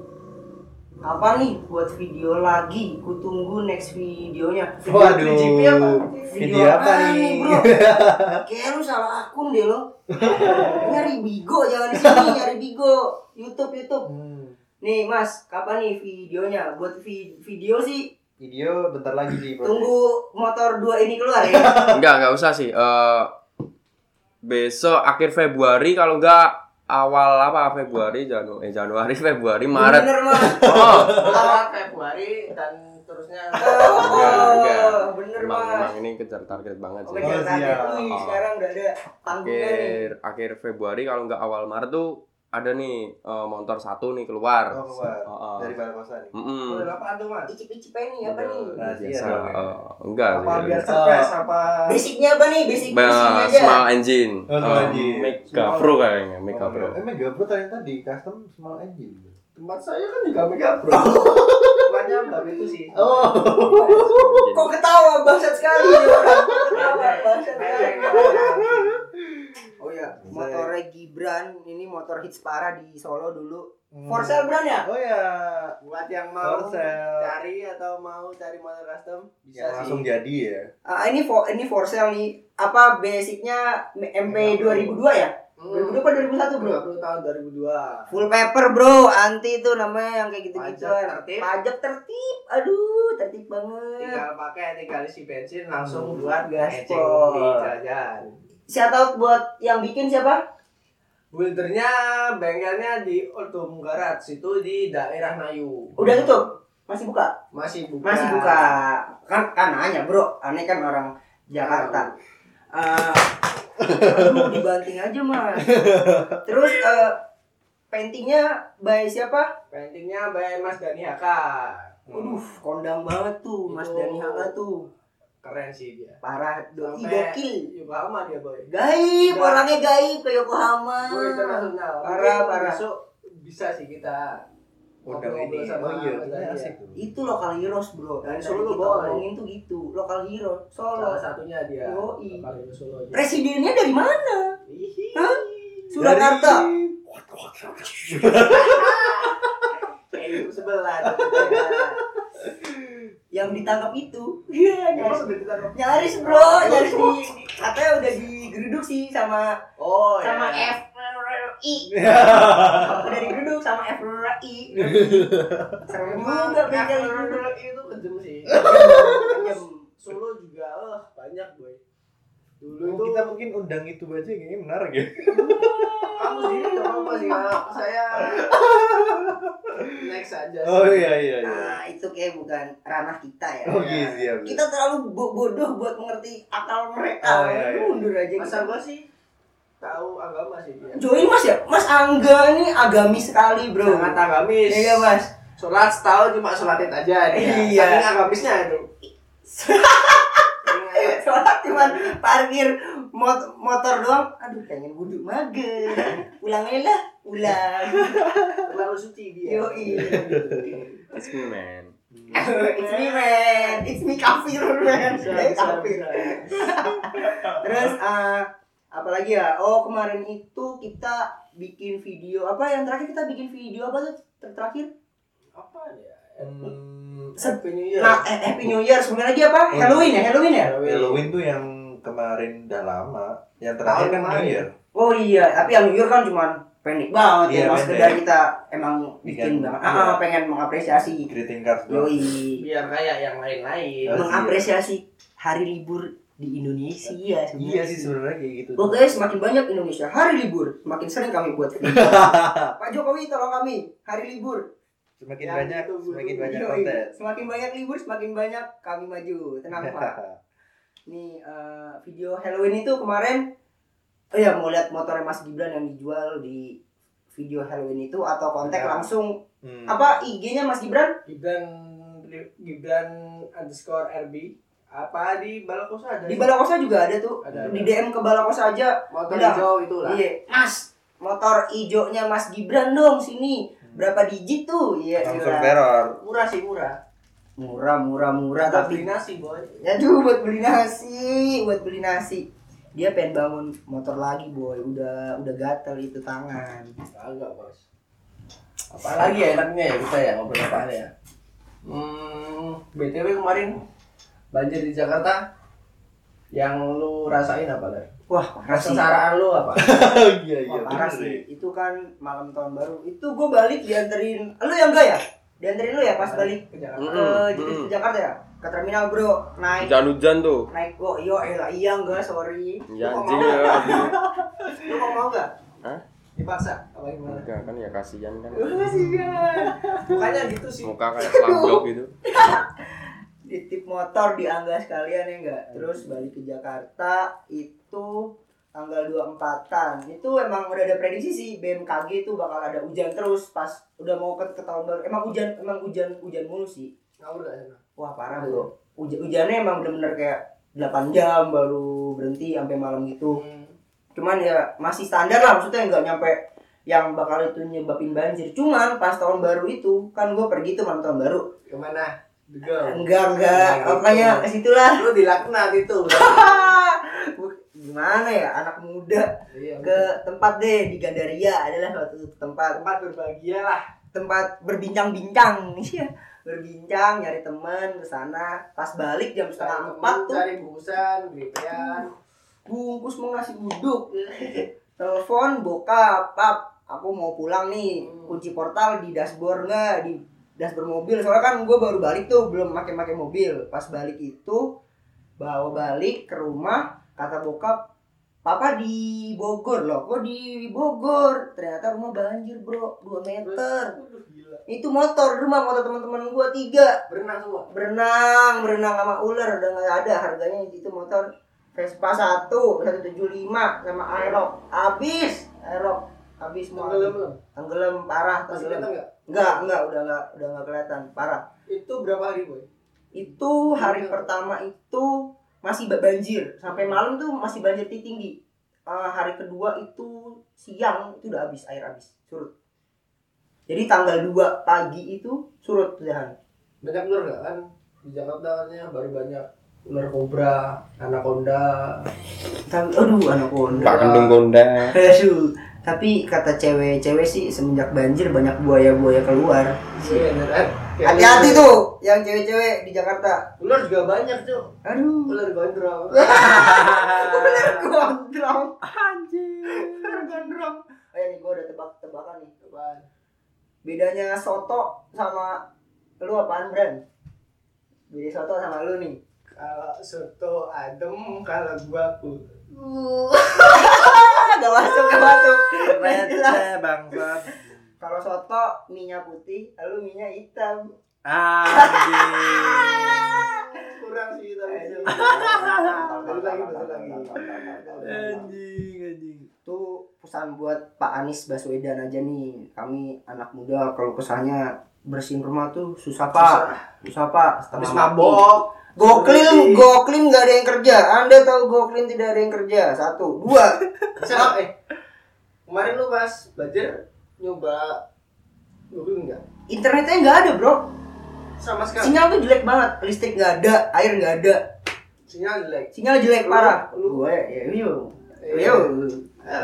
S2: Apa nih buat video lagi? Kutunggu next videonya.
S1: Waduh.
S3: Video apa?
S1: Video apa nih?
S2: bro? Kayak lu salah akun deh lo. nyari Bigo jangan di sini nyari Bigo. YouTube YouTube.
S1: Hmm,
S2: Nih Mas, kapan nih videonya? Buat vi- video sih
S1: video bentar lagi sih
S2: tunggu motor dua ini keluar ya.
S4: Enggak, enggak usah sih. Eh besok akhir Februari kalau enggak awal apa Februari Janu eh Januari Februari Maret.
S2: Bener Mas.
S4: Oh,
S3: Awal Februari dan terusnya
S4: Enggak, enggak.
S2: Oh, bener
S4: emang,
S2: Mas.
S4: emang ini kejar target banget sih.
S1: Oh,
S2: jangan kaget.
S1: siap.
S2: Wih, sekarang udah ada tanggungan.
S4: Akhir akhir Februari kalau enggak awal Maret tuh ada nih eh, motor satu nih keluar.
S1: Oh, keluar.
S4: Oh, oh.
S1: dari balai kosan
S4: Mm-mm.
S3: Udah apa tuh mas?
S2: Icip-icip nih apa nih?
S4: Biasa, eh, enggak
S3: Apa
S4: sih.
S3: biar surprise apa?
S2: Basicnya apa nih? Basic
S4: Ba-
S2: basicnya aja.
S4: small engine.
S1: Oh, small engine.
S4: Mega
S3: Small-
S4: Pro kayaknya, Mega
S1: Oh,
S4: Pro.
S1: eh Mega Pro tadi tadi custom small engine
S3: Tempat saya kan juga mega bro. Bukannya baru itu sih.
S1: oh
S2: Kok ketawa bangsat sekali nih Ketawa bangsat sekali. Oh ya, motornya Gibran ini motor hits parah di Solo dulu. For sale brand ya?
S1: oh ya
S3: Buat yang mau cari atau mau cari motor custom bisa
S1: yang
S3: sih.
S1: langsung jadi ya
S2: Ah, ini for ini for sale nih. Apa basicnya MP 2002 ya?
S3: Hmm.
S2: 2002 apa 2001 bro?
S3: 20 tahun 2002.
S2: Full paper bro, anti itu namanya yang kayak gitu-gitu.
S3: Pajak tertib.
S2: Pajak tertib. Aduh, tertib banget.
S3: Tinggal pakai, tinggal isi bensin langsung
S1: Hmm.
S3: buat
S2: Gaspol.
S3: di jalan.
S2: Shout out buat yang bikin siapa?
S3: Buildernya bengkelnya di Ultum Garage itu di daerah Nayu.
S2: Udah tutup? Masih buka?
S3: Masih buka.
S2: Masih buka. Kan kan nanya, Bro. Aneh kan orang Jakarta. Eh, aduh, dibanting aja, Mas. Terus eh paintingnya by siapa?
S3: Paintingnya by Mas Dani Haka.
S2: Waduh, kondang banget tuh Mas Dani Haka tuh.
S3: Keren sih dia.
S2: Parah, doi gokil.
S3: Yokohama dia boy.
S2: Gaib,
S3: Udah.
S2: orangnya gaib ke Yokohama.
S3: Boy internasional.
S2: Parah,
S3: Mungkin
S2: parah.
S3: Besok bisa sih kita ngobrol-ngobrol
S1: ini
S3: sama
S1: oh iya
S3: ya.
S1: tuh
S2: Itu lokal heroes, Bro.
S3: Dari Solo,
S2: kita
S3: boy.
S2: ngomongin tuh gitu, lokal hero Solo.
S3: Salah satunya dia.
S2: Yoi.
S3: Lokal Solo dia.
S2: Presidennya dari mana? Hah? Surakarta.
S3: Kayak itu sebelah.
S2: Yang ditangkap itu. Iya nyaris, nyaris bro. Nyaris di katanya udah digeruduk sih sama
S3: Oh
S2: sama
S3: ya.
S2: FRI udah digeruduk sama FRI serem
S3: Emang
S2: juga bengkel itu
S3: F- itu kejem sih.
S2: Kejem.
S3: Solo juga oh, banyak boy. Dulu itu
S1: kita mungkin undang itu aja kayaknya menarik ya.
S3: Kamu sendiri nggak apa-apa sih Kak. saya next aja sih.
S1: oh iya iya iya.
S2: Nah itu kayak bukan ranah kita ya.
S1: Oh iya siap
S2: kita terlalu bo- bodoh buat mengerti akal mereka.
S1: Oh, iya, iya.
S2: mundur aja
S3: masa
S2: kita.
S3: gua sih tahu agama sih dia.
S2: Join mas ya? Mas Angga ini agamis sekali bro.
S3: Sangat agamis.
S2: Iya mas.
S3: Sholat setahun cuma sholat id aja dia.
S2: Iya.
S3: Saking agamisnya itu
S2: Soalnya cuma parkir mot- motor doang. Aduh, pengen wudhu mager. Pulang aja lah, pulang.
S3: terlalu suci dia
S2: Yoi.
S4: It's me man.
S2: It's me man, it's me kafir man.
S3: Bisa,
S2: kafir. Terus eh apalagi ya? Oh kemarin itu kita bikin video apa yang terakhir kita bikin video apa tuh ter- terakhir?
S3: apa ya
S1: Hmm,
S3: Happy New Year
S2: Nah, eh, Happy New Year sebenarnya lagi apa?
S1: Oh,
S2: Halloween ya, Halloween ya?
S1: Halloween tuh yang kemarin udah lama yang terakhir kan. New Year
S2: Oh iya, tapi yang New Year kan cuma pendek banget
S1: Iya,
S2: ya. Mas
S1: pendek.
S2: sekedar kita emang
S1: Bikin-
S2: bikin banget.
S1: iya.
S2: Ah, pengen mengapresiasi.
S1: greeting doang
S2: Yoi.
S3: biar kayak yang lain-lain
S1: Oh,
S2: mengapresiasi hari libur di Indonesia
S1: iya
S2: sebenarnya.
S1: sih sebenarnya kayak gitu
S2: Pokoknya semakin banyak Indonesia hari libur, semakin sering kami buat. Pak Jokowi tolong kami hari libur.
S1: Semakin
S3: Yang
S1: banyak
S3: ditunggu-tunggu.
S1: semakin banyak
S2: Yoi.
S1: konten
S2: Semakin banyak libur, semakin banyak kami maju. Tenang Pak. Nih eh, video Halloween itu kemarin Oh ya mau lihat motornya Mas Gibran yang dijual di video Halloween itu atau kontak
S3: Ya.
S2: langsung
S1: Hmm.
S2: Apa IG-nya Mas Gibran?
S3: Gibran Gibran underscore RB apa di Balakosa ada
S2: Di Balakosa juga ada tuh.
S3: Ada, ada.
S2: Di DM ke Balakosa aja.
S3: motor
S2: Udah.
S3: hijau itu lah
S2: Iya, Mas, motor ijonya Mas Gibran dong sini. Berapa digit tuh? Iya,
S1: Langsung teror.
S3: murah sih murah
S2: Murah, murah, murah
S3: Buat
S2: tapi
S3: beli nasi boy
S2: Ya tuh buat beli nasi, buat beli nasi. Dia pengen bangun motor lagi, boy. Udah udah gatel itu tangan.
S3: agak bos apalagi ya enaknya ya kita ya ngobrol apa ya hmm btw kemarin banjir di Jakarta yang lu rasain apa lah
S2: Wah, parah sih.
S3: kesesaraan lu apa
S1: Oh iya iya
S2: Wah, parah sih. Itu kan malam tahun baru. Itu gue balik dianterin. Lu yang enggak ya? Dianterin lu ya pas balik
S3: ke Jakarta
S2: ke
S4: Mm-mm,
S2: jadi
S4: mm-mm.
S2: ke Jakarta ya? Ke terminal, Bro. Naik
S4: Hujan-hujan tuh.
S2: naik gua. Yo, elah iya enggak, sorry.
S4: Ya
S2: kok
S4: anjing
S2: mau?
S4: ya. anjing.
S2: Lu kok mau enggak?
S4: Hah?
S3: dipaksa apa gimana
S4: Enggak kan ya kasihan kan.
S2: Kasihan.
S3: bukannya gitu sih
S4: Muka kayak slumdog gitu.
S2: Titip motor di Angga sekalian ya enggak. Terus balik ke Jakarta itu tanggal 24-an. Itu emang udah ada prediksi sih BMKG itu bakal ada hujan terus pas udah mau ke, ke tahun baru. Emang hujan emang hujan hujan mulu sih.
S3: ngawur gak sana
S2: Wah parah bro. Hujan hujannya emang bener-bener kayak 8 jam baru berhenti sampai malam gitu.
S3: Hmm.
S2: Cuman ya masih standar lah maksudnya nggak nyampe yang bakal itu nyebabin banjir. Cuman pas tahun baru itu kan gue pergi tuh malam tahun baru.
S3: ke mana
S2: Enggak enggak, makanya ke situlah.
S3: lu dilaknat itu
S2: Gimana ya anak muda.
S3: Iya
S2: ke tempat deh di Gandaria. Adalah suatu tempat.
S3: Tempat berbahagia lah.
S2: Tempat berbincang-bincang. Iya, berbincang nyari teman ke sana. Pas balik jam setengah empat tuh.
S3: cari bungkusan gripean
S2: bungkus mau ngasih duduk telepon bokap pap aku mau pulang nih.
S3: Hmm.
S2: kunci portal di dashboard nggak? Di dashboard mobil soalnya kan gue baru balik tuh belum pakai pakai mobil. Pas balik itu bawa balik ke rumah kata bokap papa di Bogor loh. Kok di Bogor? Ternyata rumah banjir bro. 2 meter.
S3: Gila.
S2: Itu motor rumah motor teman-teman gue tiga.
S3: Berenang semua?
S2: Berenang berenang sama ular. Udah nggak ada harganya itu motor. Vespa satu satu tujuh lima sama Aerox. Habis Aerox. Habis semua
S3: tenggelam belum?
S2: Tenggelam parah tenggelam enggak enggak udah enggak udah enggak kelihatan. Parah.
S3: Itu berapa hari boy?
S2: Itu hari pertama itu masih ba- banjir. Sampai malam tuh masih banjir tinggi. Eh, hari kedua itu siang itu udah habis air habis surut. Jadi tanggal 2 pagi itu surut udahan
S3: banyak ular nggak kan? Di Jakarta katanya baru banyak ular kobra anaconda.
S2: Aduh anak konda
S4: Pak Kendung Gonda.
S2: Tapi kata cewek-cewek sih semenjak banjir banyak buaya-buaya keluar.
S3: Iya, beneran. Kayak
S2: Hati-hati
S3: ular-
S2: tuh yang cewek-cewek di Jakarta.
S3: ular juga banyak tuh
S2: Aduh.
S3: ular gondrong
S2: Ular gondrong. Anjir. Ular gondrong. Oh ya nih gua udah tebak-tebakan nih.
S3: Apaan?
S2: Bedanya soto sama lu apaan, Bran? Beda soto sama lu nih.
S3: kalau soto adem kalau gua ku
S2: gak masuk, gak masuk.
S1: Receh bangsat.
S2: Kalau soto minyak putih, lu minyak hitam.
S1: Anjing.
S3: kurang sih. Betul lagi, betul lagi.
S1: Anjing anjing.
S2: itu pesan buat Pak Anies Baswedan aja nih kami anak muda kalau kesahnya bersihin rumah tuh susah pak susah pak
S3: habis mabok
S2: goklim goklim nggak ada yang kerja. Anda tahu goklim tidak ada yang kerja. Satu. Dua.
S3: Siapa? eh kemarin lu pas banjir nyoba Google enggak
S2: internetnya nggak ada bro.
S3: Sama sekali.
S2: Sinyal tuh jelek banget. Listrik nggak ada air nggak ada.
S3: Sinyal jelek.
S2: Sinyal jelek parah.
S3: Lu-
S2: gue ya yuk
S3: Eh,
S2: yuk
S3: ah,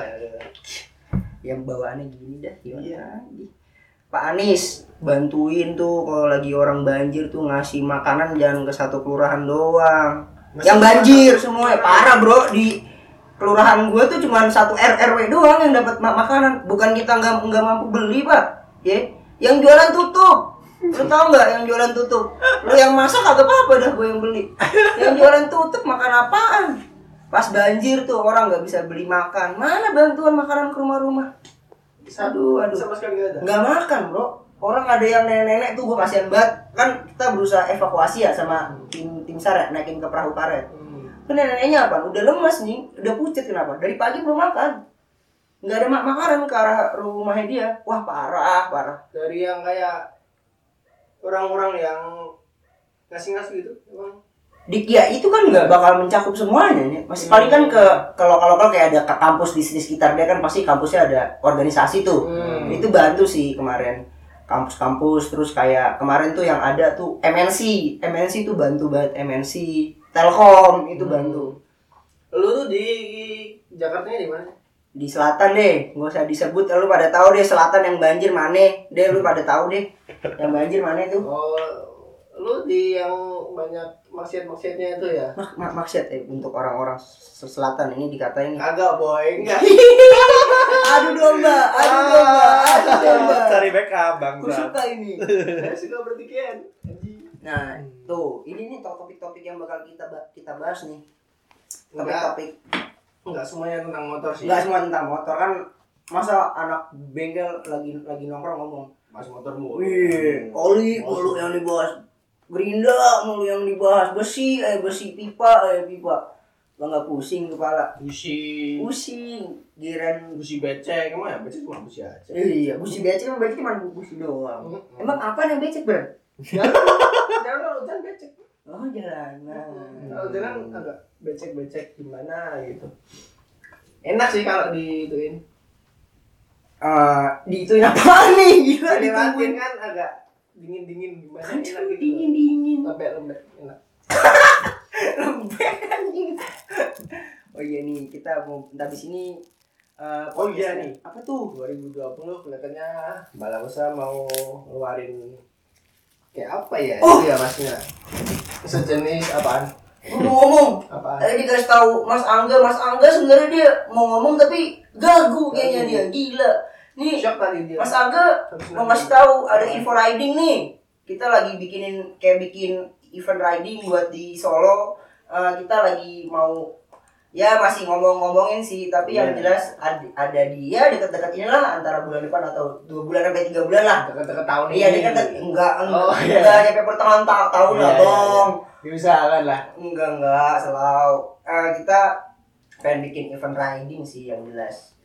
S2: yang bawaannya gini dah gimana
S3: Iya.
S2: lagi Pak Anies bantuin tuh kalau lagi orang banjir tuh ngasih makanan jangan ke satu kelurahan doang.
S3: Masih
S2: yang banjir semua parah bro. Di kelurahan gue tuh cuma satu RRW doang yang dapat ma- makanan. Bukan kita nggak nggak mampu beli pak. Ya yang jualan tutup. Lu tau nggak yang jualan tutup? Lu yang masak agak apa apa dah gue yang beli. Yang jualan tutup makan apaan? Pas banjir tuh orang nggak bisa beli makan. Mana bantuan makanan ke rumah-rumah aduh aduh.
S3: Sama sekali nggak ada.
S2: Nggak makan bro. Orang ada yang nenek-nenek tuh gue kasihan banget. Kan kita berusaha evakuasi ya sama tim tim sar ya, naikin ke perahu karet
S3: Hmm.
S2: kan nenek-neneknya apa? Udah lemas nih udah pucet kenapa? Dari pagi belum makan. Nggak ada mak makaran ke arah rumahnya dia. Wah parah parah.
S3: Dari yang kayak orang-orang yang ngasih-ngasih gitu emang
S2: di ya itu kan nggak bakal mencakup semuanya nih masih paling kan ke kalau kalau kalau kayak ada ke kampus di, di sekitar dia kan pasti kampusnya ada organisasi tuh.
S3: Hmm.
S2: itu bantu sih kemarin. Kampus-kampus terus kayak kemarin tuh yang ada tuh MNC MNC tuh bantu banget MNC Telkom itu bantu.
S3: Lu tuh di Jakartanya di mana?
S2: Di selatan deh nggak usah disebut lu pada tahu deh selatan yang banjir mana. Deh lu pada tahu deh yang banjir mana tuh.
S3: Oh lu di yang banyak maksiat-maksiatnya itu ya?
S2: Mak mak maksud eh, untuk orang-orang se- selatan ini dikatain
S3: kagak boy. Enggak
S2: adu domba adu domba adu domba.
S1: Cari backup bang.
S2: aku suka ini.
S3: Saya suka bertikian
S2: nah tuh ini nih topik-topik yang bakal kita ba- kita bahas nih.
S3: Enggak
S2: topik-topik.
S3: Enggak. Semuanya tentang motor sih.
S2: Nggak semua tentang motor kan masa anak bengkel lagi lagi nongkrong ngomong
S3: mas motor mulu.
S2: Wih, oli mulu yang dibahas. Gerinda mulu yang dibahas. Besi, eh besi pipa, eh pipa. Lo nggak pusing kepala.
S3: busi
S2: Pusing. Giran.
S3: busi becek emang ya becek cuma busi aja
S2: Iya, busi becek kan berarti cuma busi doang. Emang apa yang becek, Bro?
S3: jangan kalau hujan becek
S2: Oh, jalanan.
S3: kalau hujan agak becek-becek gimana gitu enak sih kalau dituin
S2: Eh, di itu apa nih? Gila ditungguin.
S3: kan agak dingin-dingin gimana
S2: Aduh,
S3: enak gitu
S2: dingin dingin.
S3: lembek-lembek enak
S2: Lembek anjing. Oh iya nih, kita mau bentar di sini eh,
S3: Oh iya nih.
S2: Apa tuh?
S3: 2020 kelihatannya Balagusa mau ngeluarin kayak apa ya
S2: Oh.
S3: itu ya masnya sejenis apaan
S2: Ngomong-ngomong,
S3: apaan
S2: Tadi dikasih tahu Mas Angga, Mas Angga sebenarnya dia mau ngomong tapi gagu kayaknya dia, gila. Nih,
S3: shock tadi dia
S2: Mas Angga mau ngasih tahu ada info riding nih. Kita lagi bikinin kayak bikin event riding buat di Solo. Eh, kita lagi mau ya masih ngomong-ngomongin sih, tapi yang
S3: Iya.
S2: jelas ada, ada dia dekat-dekat inilah antara bulan depan atau dua bulan sampai tiga bulan lah.
S3: deket-deket tahun
S2: Iya, dekat enggak enggak,
S3: Oh, iya.
S2: enggak nyampe pertengahan ta- tahun
S3: Iya,
S2: lah,
S3: iya,
S2: Bang.
S3: diusahakan lah
S2: Enggak enggak selalu Eh, kita pengen bikin event riding sih yang jelas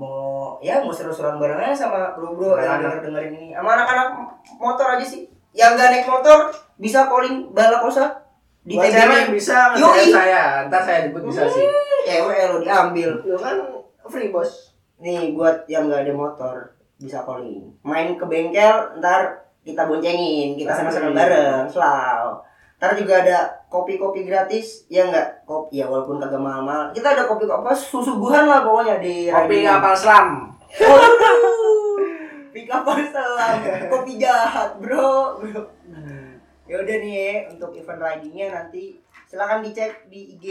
S2: mau ya mau seru-seruan bareng aja sama bro-bro yang
S3: Anak-anak.
S2: denger dengerin ini. Sama anak-anak motor aja sih. Yang gak naik motor bisa calling balakosa. Di
S3: Buat cewek bisa nge saya? Ntar saya jemput bisa sih.
S2: Cewek lo diambil.
S3: Lu kan free bos.
S2: Nih buat yang gak ada motor bisa calling. Main ke bengkel ntar kita boncengin kita sama-sama bareng. Selalu ntar juga ada kopi-kopi gratis ya enggak kopi ya walaupun kagak mahal-mahal. Kita ada kopi apa susuguhan lah pokoknya di
S3: kopi kapal selam.
S2: Kopi kapal selam. Kopi jahat bro. Bro ya udah nih untuk event ridingnya nanti silakan dicek di IG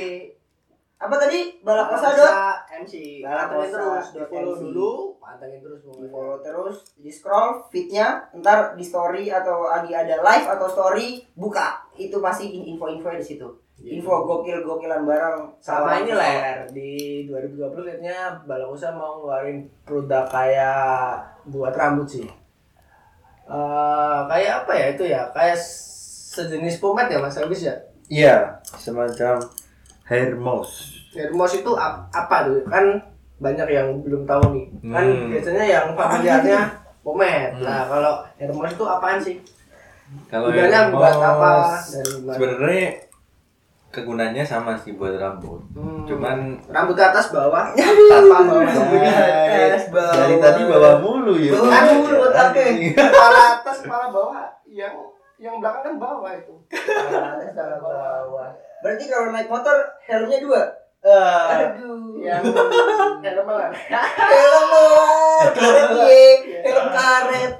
S2: apa tadi? Balakosa dot?
S3: MC
S2: Balakosa
S3: pantengin terus di follow
S2: MC.
S3: dulu pantengin terus
S2: di follow terus di scroll feednya ntar di story atau lagi ada live atau story buka. Itu pasti info-info di situ. Info gokil gokilan barang
S3: sama ini ler di 2020 kayaknya Balakosa mau ngeluarin produk kayak buat rambut sih. Eh, kayak apa ya itu ya? Kayak sejenis pomade ya mas? Habis ya?
S1: Iya, semacam hair mouse.
S3: Hermos itu ap- apa tuh kan banyak yang belum tahu nih kan
S1: Hmm.
S3: biasanya yang familiarnya pomade
S1: Hmm.
S3: nah kalau Hermos itu apaan sih
S1: Kalau hair
S3: buat apa?
S1: Sebenarnya kegunaannya sama sih buat rambut.
S3: Hmm.
S1: Cuman
S3: rambut ke atas bawah tanpa bawah
S2: Atas, bawah.
S1: dari tadi bawa mulu ya.
S2: Bawa
S3: Kan
S2: mulu otaknya.
S3: kepala atas kepala bawah yang yang belakang kan bawah itu
S2: sama bawah. Berarti kalau naik motor helmnya dua.
S1: Ah,
S2: Aduh.
S3: yang helm lah
S2: Helm helm karet.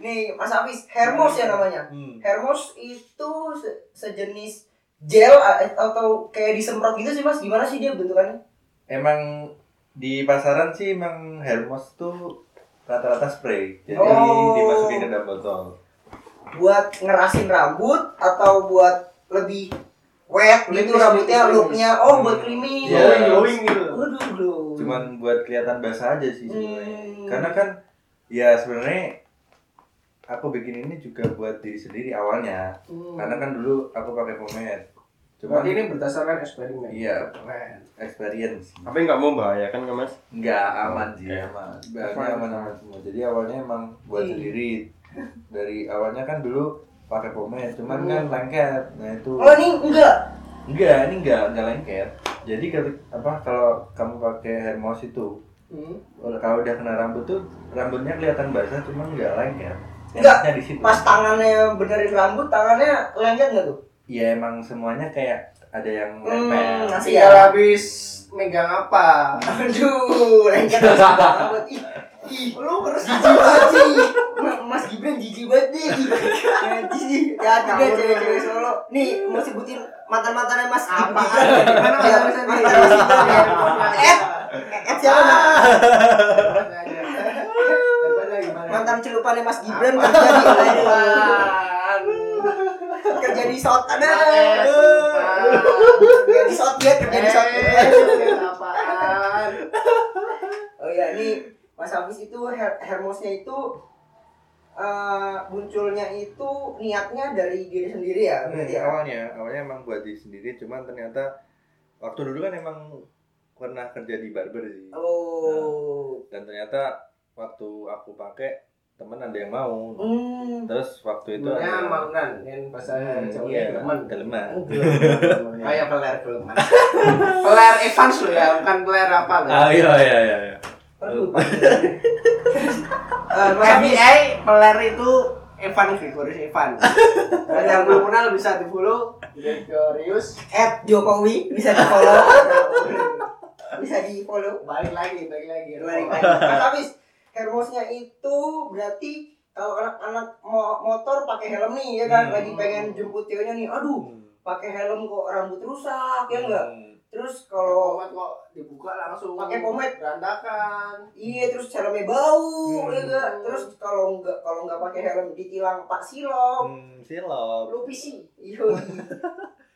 S2: Nih, Mas Hafiz, Hermos ya namanya.
S1: hmm.
S2: Hermos itu se- sejenis gel a- atau kayak disemprot gitu sih Mas. Gimana sih dia bentukannya?
S1: Emang di pasaran sih emang hair mouse tuh rata-rata spray. Jadi
S2: Oh.
S1: dimasukin ke dalam botol.
S2: Buat ngerasin rambut atau buat lebih wet gitu rambutnya looknya oh buat creamy.
S1: Iya.
S3: glowing glowing gitu
S2: Waduh, glowing.
S1: Cuman buat kelihatan basah aja sih sebenarnya.
S2: Hmm.
S1: Karena kan ya sebenarnya aku bikin ini juga buat diri sendiri awalnya.
S3: Hmm.
S1: Karena kan dulu aku pakai pomade. Cuman
S3: Berarti ini berdasarkan eksperimen.
S1: iya
S3: Keren.
S1: experience.
S4: Tapi nggak membahayakan kan mas?
S1: Enggak aman sih,
S4: Oke.
S1: aman. Bahannya aman-aman semua. Jadi awalnya emang buat sendiri. Dari awalnya kan dulu pakai pomade, cuman kan lengket. Nah itu
S2: Oh ini enggak.
S1: enggak, ini enggak enggak lengket. Jadi kalau apa kalau kamu pakai Hermos itu
S3: Hmm.
S1: kalau udah kena rambut tuh rambutnya kelihatan basah cuman enggak lengket.
S2: Enggak,
S1: di situ.
S2: Pas tangannya benerin rambut, tangannya lengket nggak tuh?
S1: Ya emang semuanya kayak ada yang
S2: Hmm,
S1: nempel.
S2: masih
S3: Iya
S2: ya.
S3: habis megang apa?
S2: Aduh, lengket banget. Ih, ih, lu harus banget sih. Gibran jijik banget nih. Ya tiga cewek-cewek Solo. Nih, mau sebutin mantan-mantannya Mas
S3: Apa?
S2: Ya,
S3: mantan
S2: mantan Mas Gibran. Eh, eh siapa? Mantan celupannya Mas Gibran kerja di kerja di South ada. Kerja di South dia kerja di South.
S3: Apaan?
S2: Oh ya, ini Mas Hafiz itu her Hermosnya itu eh, munculnya itu niatnya dari diri sendiri ya,
S1: Hmm,
S2: berarti ya.
S1: awalnya awalnya emang buat diri sendiri cuman ternyata waktu dulu kan emang pernah kerja di barber sih
S2: Oh.
S1: dan ternyata waktu aku pakai temen ada yang mau
S2: Hmm.
S1: terus waktu itu
S3: Sebenarnya
S1: ada-
S3: maunan, yang bahasa
S1: Hmm, iya,
S3: geleman.
S1: geleman.
S3: Kayak peler geleman. Peler Evans lo ya, bukan peler apa lo.
S1: ah iya iya iya iya.
S2: Aduh. Eh, Hafiz,
S3: FBI peler itu Evan Gregorius Evan. Dan yang belum kenal bisa di follow Gregorius.
S2: at Jokowi bisa di follow. bisa di follow.
S3: Balik lagi, balik lagi.
S2: Balik lagi. Mas Hafiz, Hermosnya itu berarti kalau anak-anak mo- motor pakai helm nih ya kan,
S1: Hmm.
S2: lagi pengen jemput ceweknya nih, aduh pakai helm kok rambut rusak ya enggak?
S1: Hmm.
S2: Terus kalau
S3: Pomade kok dibuka langsung
S2: Pakai pomade.
S3: berantakan.
S2: Iya terus helmnya bau
S1: Hmm.
S2: ya enggak? Terus kalau enggak kalau enggak pakai helm ditilang Pak Silop.
S1: Hmm, silop.
S2: Lu PC. Iya.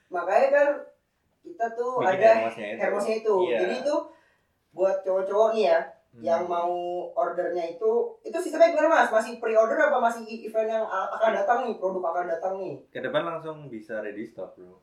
S2: Makanya kan kita tuh
S1: Bikin
S2: ada
S1: hermosnya itu.
S2: hermosnya itu.
S1: Iya.
S2: Jadi itu buat cowok-cowok nih ya
S1: Hmm.
S2: yang mau ordernya itu itu sistemnya gimana Mas? Masih pre-order apa masih event yang akan datang nih, produk akan datang nih?
S1: ke depan langsung bisa ready stock bro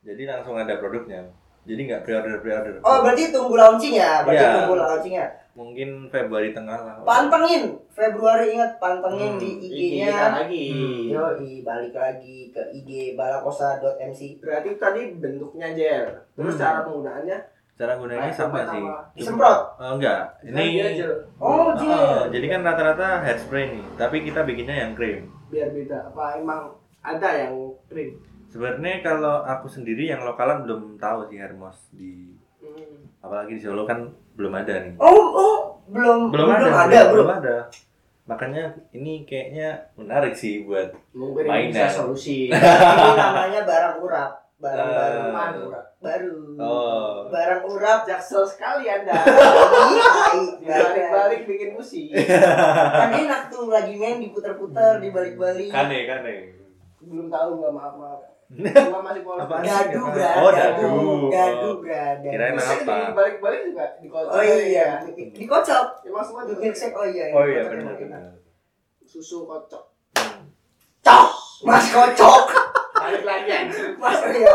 S1: jadi langsung ada produknya jadi nggak pre-order pre-order
S2: Oh, berarti tunggu launching ya? Berarti
S1: Iya.
S2: tunggu launchingnya.
S1: mungkin Februari tengah lah
S2: Pantengin Februari ingat pantengin
S1: Hmm,
S2: di IG-nya.
S3: kita lagi.
S1: Hmm.
S2: Yoi, balik lagi ke IG balakosa.mc.
S3: Berarti tadi bentuknya gel. Terus
S1: Hmm.
S3: cara penggunaannya
S1: cara gunanya sama sih?
S2: Disemprot.
S1: Oh, enggak ini
S3: gel
S2: Oh,
S1: Oh,
S2: gel.
S1: jadi kan rata-rata hairspray nih tapi kita bikinnya yang krim
S3: biar beda. Apa emang ada yang krim?
S1: Sebenarnya kalau aku sendiri yang lokalan belum tahu sih Hermos di
S3: Hmm.
S1: apalagi di Solo kan belum ada nih
S2: Oh, oh, belum
S1: belum, ada,
S2: ada, bro.
S1: belum ada makanya ini kayaknya menarik sih buat
S3: Mungkin
S1: Mainan.
S3: bisa solusi.
S2: Ini namanya barang urap, barang
S1: Eh.
S2: baru,
S3: Apaan, Ura?
S2: baru.
S1: Oh.
S2: Barang urap.
S3: Jaksel sekali Anda.
S2: Iya,
S3: Dibalik-balik bikin musik.
S2: Kan enak tuh lagi main diputer-puter, dibalik-balik.
S1: kane kane
S3: Belum tahu nggak maaf maaf. Gua masih polos.
S2: Gadu,
S1: Oh,
S2: brada.
S1: dadu.
S2: Gadu,
S1: Oh.
S2: brada.
S1: Kirain apa?
S3: dibalik-balik juga dikocok.
S2: Oh iya, dikocok.
S3: Emang semua juga
S2: Milkshake, oh iya.
S1: oh iya benar
S3: susu kocok.
S2: Cok, mas kocok.
S3: Balik lagi.
S2: Mas, oh iya.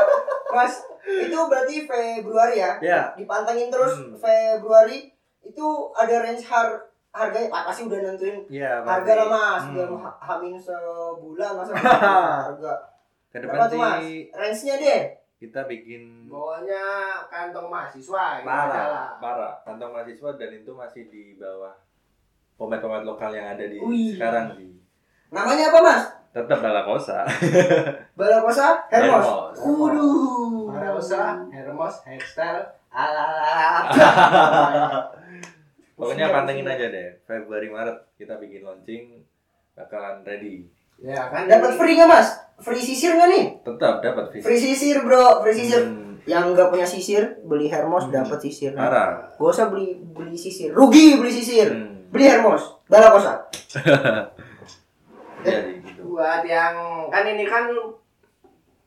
S2: Mas, itu berarti Februari ya?
S1: ya
S2: Dipantengin terus
S1: Hmm.
S2: Februari itu ada range har harganya pasti udah nentuin
S1: Iya,
S2: harga lah mas
S1: Hmm.
S2: belum ha- hamin sebulan masa harga
S1: Ke depan
S2: mas
S1: sih
S2: range nya deh
S1: kita bikin
S3: Bawahnya kantong mahasiswa gitu
S1: parah,
S3: lah.
S1: parah. Kantong mahasiswa dan itu masih di bawah pemain-pemain lokal yang ada di
S2: Wih.
S1: sekarang sih.
S2: namanya apa mas
S1: Tetap Balakosa.
S2: Balakosa Hermos
S1: Hermos.
S2: Waduh
S3: Balakosa, Hermos, hairstyle, ala
S1: Pokoknya pantengin aja deh. Februari Maret kita bikin launching bakalan ready.
S3: Ya kan
S2: dapat free nggak mas free sisir nggak nih
S1: Tetap dapat visi.
S2: free sisir bro free sisir
S1: Hmm,
S2: yang nggak punya sisir beli Hermos
S1: Hmm.
S2: dapat sisir
S1: parah.
S2: gak usah beli beli sisir rugi beli sisir
S1: Hmm.
S2: beli Hermos Balakosa
S1: Jadi gitu.
S3: buat yang kan ini kan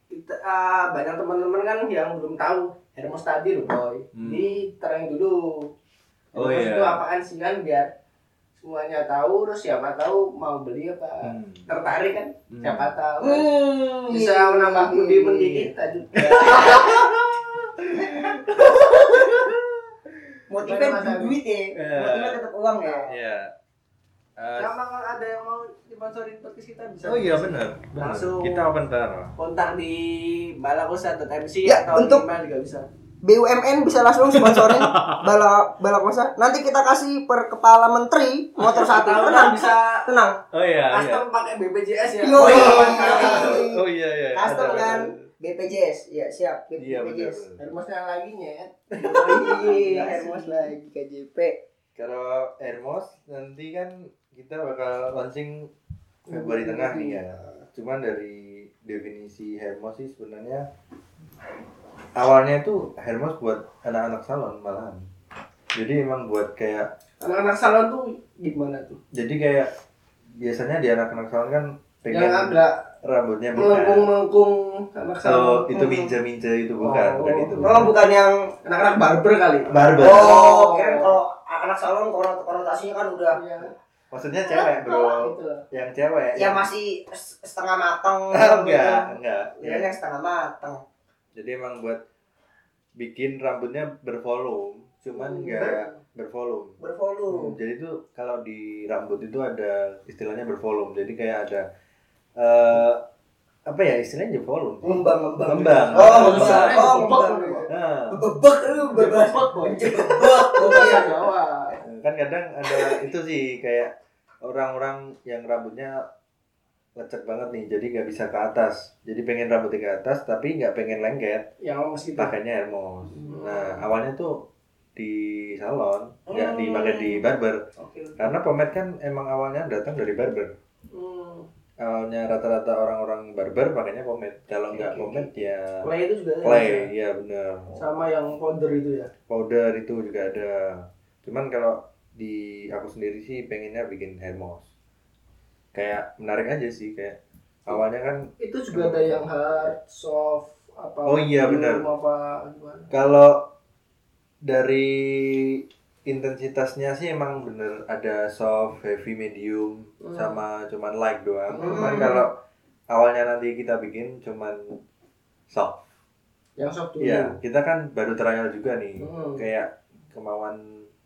S3: kita ah, banyak teman-teman kan yang belum tahu Hermos tadi loh boy
S1: Hmm.
S3: jadi terang dulu
S1: Oh,
S3: Hermos
S1: iya.
S3: itu apaan sih kan biar semuanya tahu terus siapa tahu mau beli apa
S1: Hmm.
S3: tertarik kan
S1: Hmm.
S3: siapa tahu
S2: Hmm,
S3: bisa
S2: iya.
S3: menambah pundi-pundi kita juga
S2: Motifnya duit ya.
S1: Iya.
S2: Motifnya tetap uang ya.
S1: Iya. Eh,
S3: sama kalau ada yang mau sponsorin podcast kita bisa
S1: oh iya benar.
S3: Langsung.
S1: Kita open bar.
S3: kontak di balakosa.mc
S2: Ya,
S3: atau
S2: untuk-
S3: email juga bisa
S2: BUMN bisa langsung sponsorin bala bala kosa. Nanti kita kasih per kepala menteri motor satu. Tenang,
S3: bisa
S2: tenang.
S1: Oh iya, iya.
S3: custom pakai BPJS ya
S2: Yo,
S3: Oh, iya.
S1: Oh iya iya.
S2: Custom kan. BPJS. Ya, siap.
S1: Iya.
S2: BPJS.
S1: benar.
S3: Hermosnya lagi nyet
S2: Iya, Hermos lagi KJP.
S1: Kalau Hermos nanti kan kita bakal launching Februari tengah nih ya. Cuman dari definisi Hermos sih sebenarnya awalnya itu Hermos buat anak-anak salon malahan. Jadi emang buat kayak
S3: anak-anak salon tuh gimana tuh
S1: jadi kayak biasanya di anak-anak salon kan pengen
S3: yang agak
S1: rambutnya
S3: melengkung
S1: bukan.
S3: melengkung anak
S1: Oh,
S3: salon
S1: itu minja-minja itu bukan,
S3: Oh.
S1: bukan itu.
S2: Oh, bukan yang
S3: anak-anak barber kali
S1: Barber.
S2: Oh, kira kalau anak salon konot- konotasinya kan udah
S3: Iya.
S1: Maksudnya cewek, Bro.
S3: Gitu.
S1: Yang cewek.
S2: ya masih s- setengah matang
S1: enggak, enggak.
S2: Ya, yang setengah matang.
S1: Jadi emang buat bikin rambutnya bervolume, cuman
S3: Hmm.
S1: enggak bervolume.
S2: Bervolume.
S1: Jadi itu kalau di rambut itu ada istilahnya bervolume. Jadi kayak ada eh apa ya istilahnya volume? sih.
S2: Ngembang, ngembang.
S1: Ngembang.
S2: Oh, ngembang.
S3: Besarnya
S2: Oh, ngembang.
S1: Nah,
S2: Bebek lu, bebek.
S3: Bebek. Oh,
S1: kan kadang ada itu sih kayak orang-orang yang rambutnya lecek banget nih, jadi nggak bisa ke atas. Jadi pengen rambutnya ke atas, tapi nggak pengen lengket.
S3: yang lemes gitu
S1: pakainya Hermos.
S3: Hmm.
S1: Nah, awalnya tuh di salon, nggak
S2: Hmm.
S1: dipakai di barber.
S3: oke
S1: Karena pomade kan emang awalnya datang dari barber.
S3: Hmm.
S1: Awalnya rata-rata orang-orang barber pakainya pomade. Kalau nggak
S3: oke.
S1: pomade ya
S3: clay itu juga ada
S1: clay,
S3: ya?
S1: iya benar.
S3: sama yang powder itu ya
S1: Powder itu juga ada. Cuman kalau di aku sendiri sih pengennya bikin Hermos. Kayak menarik aja sih kayak awalnya kan
S3: itu juga ada yang hard soft apa
S1: Oh iya, benar.
S3: apa gimana
S1: Kalau dari intensitasnya sih emang bener ada soft, heavy, medium,
S3: Hmm.
S1: sama cuman light doang.
S2: Hmm.
S1: Cuman kalau awalnya nanti kita bikin cuman soft.
S3: yang soft dulu
S1: Iya, kita kan baru trial juga nih.
S3: Hmm.
S1: Kayak kemauan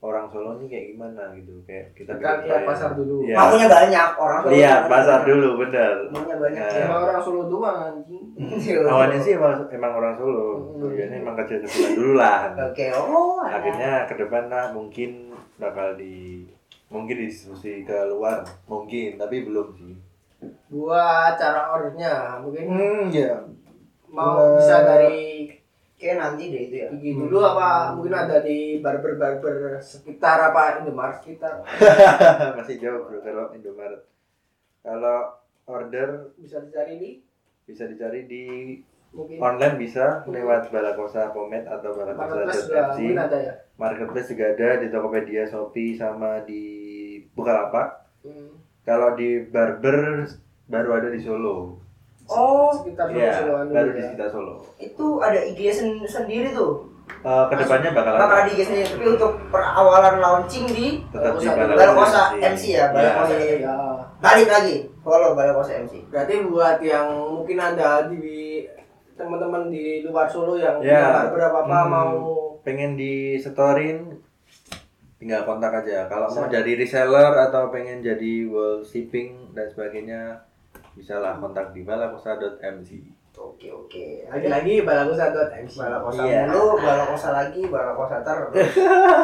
S1: orang Solo nih kayak gimana gitu. Kayak kita
S3: Kita lihat pasar dulu.
S1: Iya.
S2: Maunya banyak orang. Solo
S1: Lihat
S2: banyak.
S1: pasar dulu, bener.
S2: Maunya banyak.
S1: Nah.
S2: ya.
S3: Emang orang Solo doang anjing
S1: Awalnya sih emang, emang orang Solo.
S3: Hmm.
S1: Tujuannya emang kecil-kecilan dulu lah.
S2: Oke, oh. ada.
S1: akhirnya ke depan lah mungkin bakal di mungkin diskusi ke luar mungkin tapi belum sih
S3: buat cara ordernya mungkin
S1: hmm ya
S3: mau
S1: Mulai-
S3: bisa dari
S2: Kayak nanti deh itu ya.
S3: gigi dulu apa mungkin ada di barber barber sekitar apa Indomaret sekitar?
S1: Masih jauh bro kalau Indomaret. Kalau order
S3: bisa dicari di?
S1: Bisa dicari di
S3: mungkin.
S1: online bisa lewat Balakosa Pomade atau
S3: mungkin ada ya?
S1: Marketplace juga ada di Tokopedia Shopee sama di Bukalapak.
S3: Hmm.
S1: kalau di barber baru ada di Solo
S2: Oh,
S3: sekitar Solo
S1: Iya,
S3: Soloan dulu
S1: baru di
S3: ya.
S1: sekitar Solo
S2: itu ada IG sen- sendiri tuh.
S1: Eh, ke depannya bakal
S2: Bakal
S1: ada
S2: IG sendiri, tapi untuk perawalan launching di
S1: tetap di
S3: Balakosa.
S2: MC ya, Balakosa
S3: ya,
S2: MC.
S3: ya.
S2: Balik lagi, follow Balakosa MC.
S3: berarti buat yang mungkin ada di teman-teman di luar Solo yang
S1: Ya.
S3: punya barber apa
S1: Hmm.
S3: mau
S1: pengen di setorin tinggal kontak aja kalau mau jadi reseller atau pengen jadi wall shipping dan sebagainya bisa lah kontak di balakosa.mc
S2: Oke oke.
S3: lagi-lagi balakosa.mc
S2: Balakosa
S1: Iya.
S2: mulu, Balakosa lagi, Balakosa terus.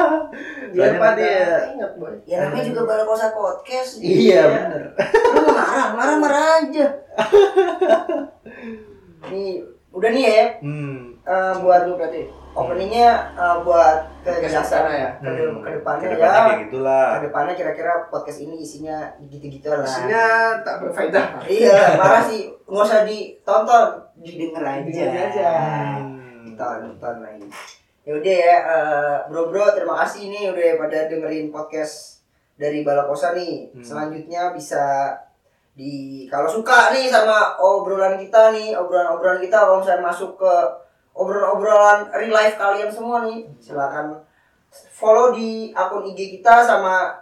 S3: biar pada
S1: dia-
S3: ingat boy
S2: Ya namanya juga Balakosa podcast.
S1: iya bener
S2: Lu marah, marah marah aja. nih, udah nih ya.
S1: hmm
S2: eh, buat
S3: Itu berarti
S2: openingnya eh, buat ke
S3: sana ya?
S2: ke,
S1: Hmm.
S2: ke depannya
S1: Ke
S2: depannya
S1: ya gitulah
S2: ke depannya kira-kira podcast ini isinya gitu-gitu lah
S3: isinya tak berfaedah
S2: iya parah sih nggak usah ditonton didengar aja
S3: Didengar aja.
S1: Hmm.
S2: tonton lagi ya udah ya eh, bro bro terima kasih nih udah pada dengerin podcast dari Balakosa nih
S1: Hmm.
S2: selanjutnya bisa di kalau suka nih sama obrolan kita nih obrolan-obrolan kita kalau misalnya masuk ke obrolan-obrolan real life kalian semua nih silakan follow di akun IG kita sama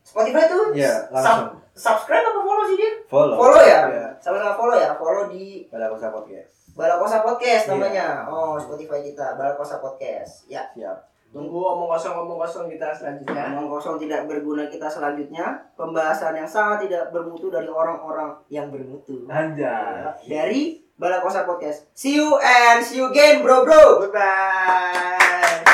S2: Spotify tuh
S1: Iya,
S2: sub-
S1: langsung.
S2: subscribe apa follow sih dia?
S1: Follow.
S2: Follow ya?
S1: Iya.
S2: Sama-sama follow ya. Follow di
S1: Pada kosa podcast.
S2: Balakosa Podcast
S1: Iya.
S2: namanya. Oh, Spotify kita Balakosa Podcast. Ya.
S1: Siap.
S3: Tunggu omong kosong omong kosong kita selanjutnya.
S2: Omong kosong tidak berguna kita selanjutnya. Pembahasan yang sangat tidak bermutu dari orang-orang yang bermutu.
S1: Anjay.
S2: Dari Balakosa Podcast. See you and see you again, bro bro. Bye bye.